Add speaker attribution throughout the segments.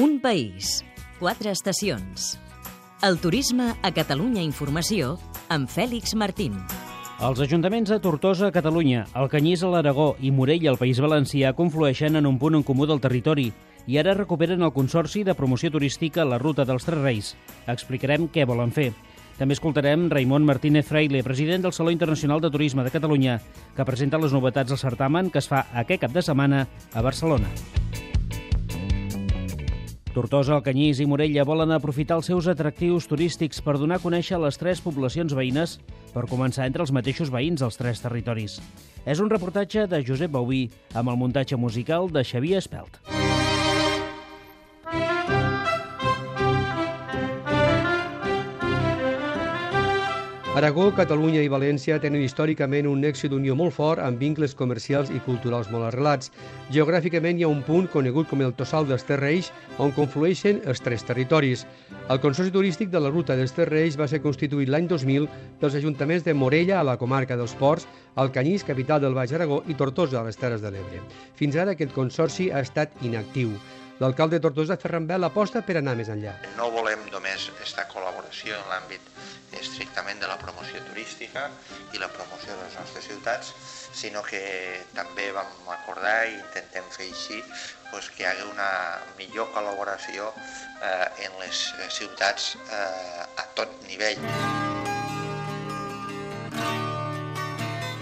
Speaker 1: Un país, quatre estacions. El turisme a Catalunya Informació amb Fèlix Martín.
Speaker 2: Els ajuntaments de Tortosa, Catalunya, Alcanyís a l'Aragó i Morell al País Valencià conflueixen en un punt en comú del territori i ara recuperen el Consorci de Promoció Turística la Ruta dels Tres Reis. Explicarem què volen fer. També escoltarem Raimon Martínez Fraile, president del Saló Internacional de Turisme de Catalunya, que presenta les novetats del certamen que es fa aquest cap de setmana a Barcelona. Tortosa, Alcanyís i Morella volen aprofitar els seus atractius turístics per donar a conèixer les tres poblacions veïnes per començar entre els mateixos veïns dels tres territoris. És un reportatge de Josep Bauví amb el muntatge musical de Xavier Espelt.
Speaker 3: Aragó, Catalunya i València tenen històricament un nexe d'unió molt fort amb vincles comercials i culturals molt arrelats. Geogràficament hi ha un punt conegut com el Tossal dels Terreix on conflueixen els tres territoris. El Consorci Turístic de la Ruta dels Terreix va ser constituït l'any 2000 pels ajuntaments de Morella, a la comarca dels Ports, Alcanyís, capital del Baix Aragó, i Tortosa, a les Terres de l'Ebre. Fins ara aquest consorci ha estat inactiu. L'alcalde de Tortosa, Ferran Bel, aposta per anar més enllà.
Speaker 4: No volem només aquesta col·laboració en l'àmbit estrictament de la promoció turística i la promoció de les nostres ciutats, sinó que també vam acordar i intentem fer així doncs, que hi hagi una millor col·laboració eh, en les ciutats eh, a tot nivell.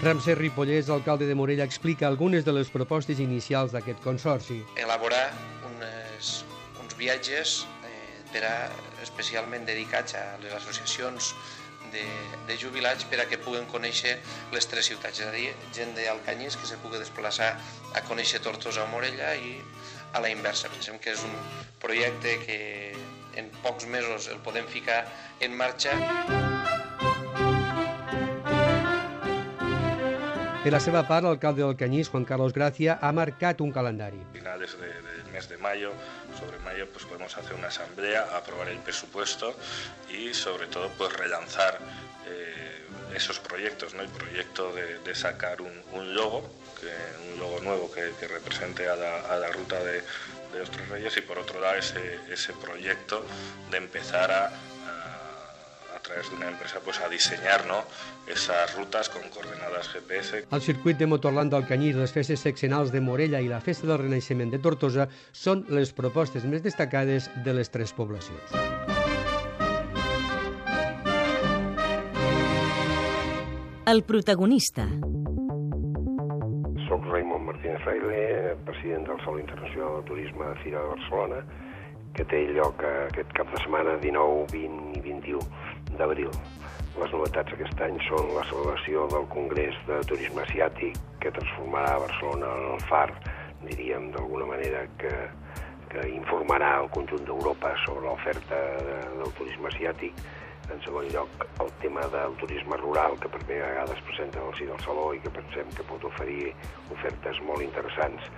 Speaker 3: Ramsès Ripollès, alcalde de Morella, explica algunes de les propostes inicials d'aquest consorci.
Speaker 5: Elaborar viatges eh, per a, especialment dedicats a les associacions de, de jubilats per a que puguen conèixer les tres ciutats, és a dir, gent d'Alcanyís que se pugui desplaçar a conèixer Tortosa o Morella i a la inversa. Pensem que és un projecte que en pocs mesos el podem ficar en marxa.
Speaker 3: Per la seva part, l'alcalde del Canyís, Juan Carlos Gracia, ha marcat un calendari.
Speaker 6: finales de, del mes de mayo, sobre mayo, pues podemos hacer una asamblea, aprobar el presupuesto y sobre todo pues relanzar eh, esos proyectos, ¿no? El proyecto de, sacar un, logo, un logo nuevo que, represente a la, ruta de, de, los Tres Reyes y por otro lado ese proyecto de empezar a, través de una empresa pues a diseñar ¿no? esas rutas con coordenadas GPS.
Speaker 3: El circuit de Motorland del Canyís, les festes seccionals de Morella i la festa del Renaixement de Tortosa són les propostes més destacades de les tres poblacions.
Speaker 1: El protagonista.
Speaker 7: Soc Raimon Martínez Fraile, president del Saló Internacional de Turisme de Fira de Barcelona, que té lloc aquest cap de setmana 19, 20 i 21 d'abril. Les novetats aquest any són la celebració del Congrés de Turisme Asiàtic, que transformarà Barcelona en el far, diríem d'alguna manera, que, que informarà el conjunt d'Europa sobre l'oferta de, del turisme asiàtic. En segon lloc, el tema del turisme rural, que per primera vegada es presenta en el si del Saló i que pensem que pot oferir ofertes molt interessants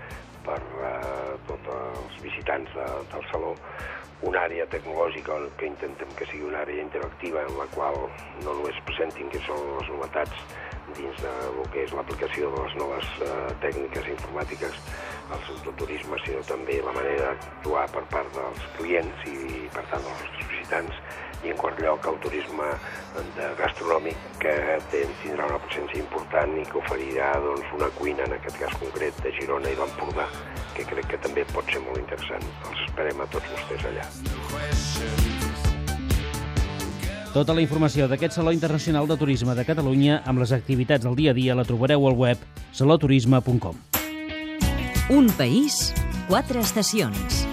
Speaker 7: per uh, tots els visitants de, del Saló. Una àrea tecnològica que intentem que sigui una àrea interactiva en la qual no només presentin que són les novetats dins de lo que és l'aplicació de les noves uh, tècniques informàtiques al sector turisme, sinó també la manera d'actuar per part dels clients i, per tant, dels nostres visitants i en quart lloc el turisme de gastronòmic que tindrà una presència important i que oferirà doncs, una cuina, en aquest cas concret, de Girona i l'Empordà, que crec que també pot ser molt interessant. Els esperem a tots vostès allà.
Speaker 2: Tota la informació d'aquest Saló Internacional de Turisme de Catalunya amb les activitats del dia a dia la trobareu al web saloturisme.com.
Speaker 1: Un país, quatre estacions.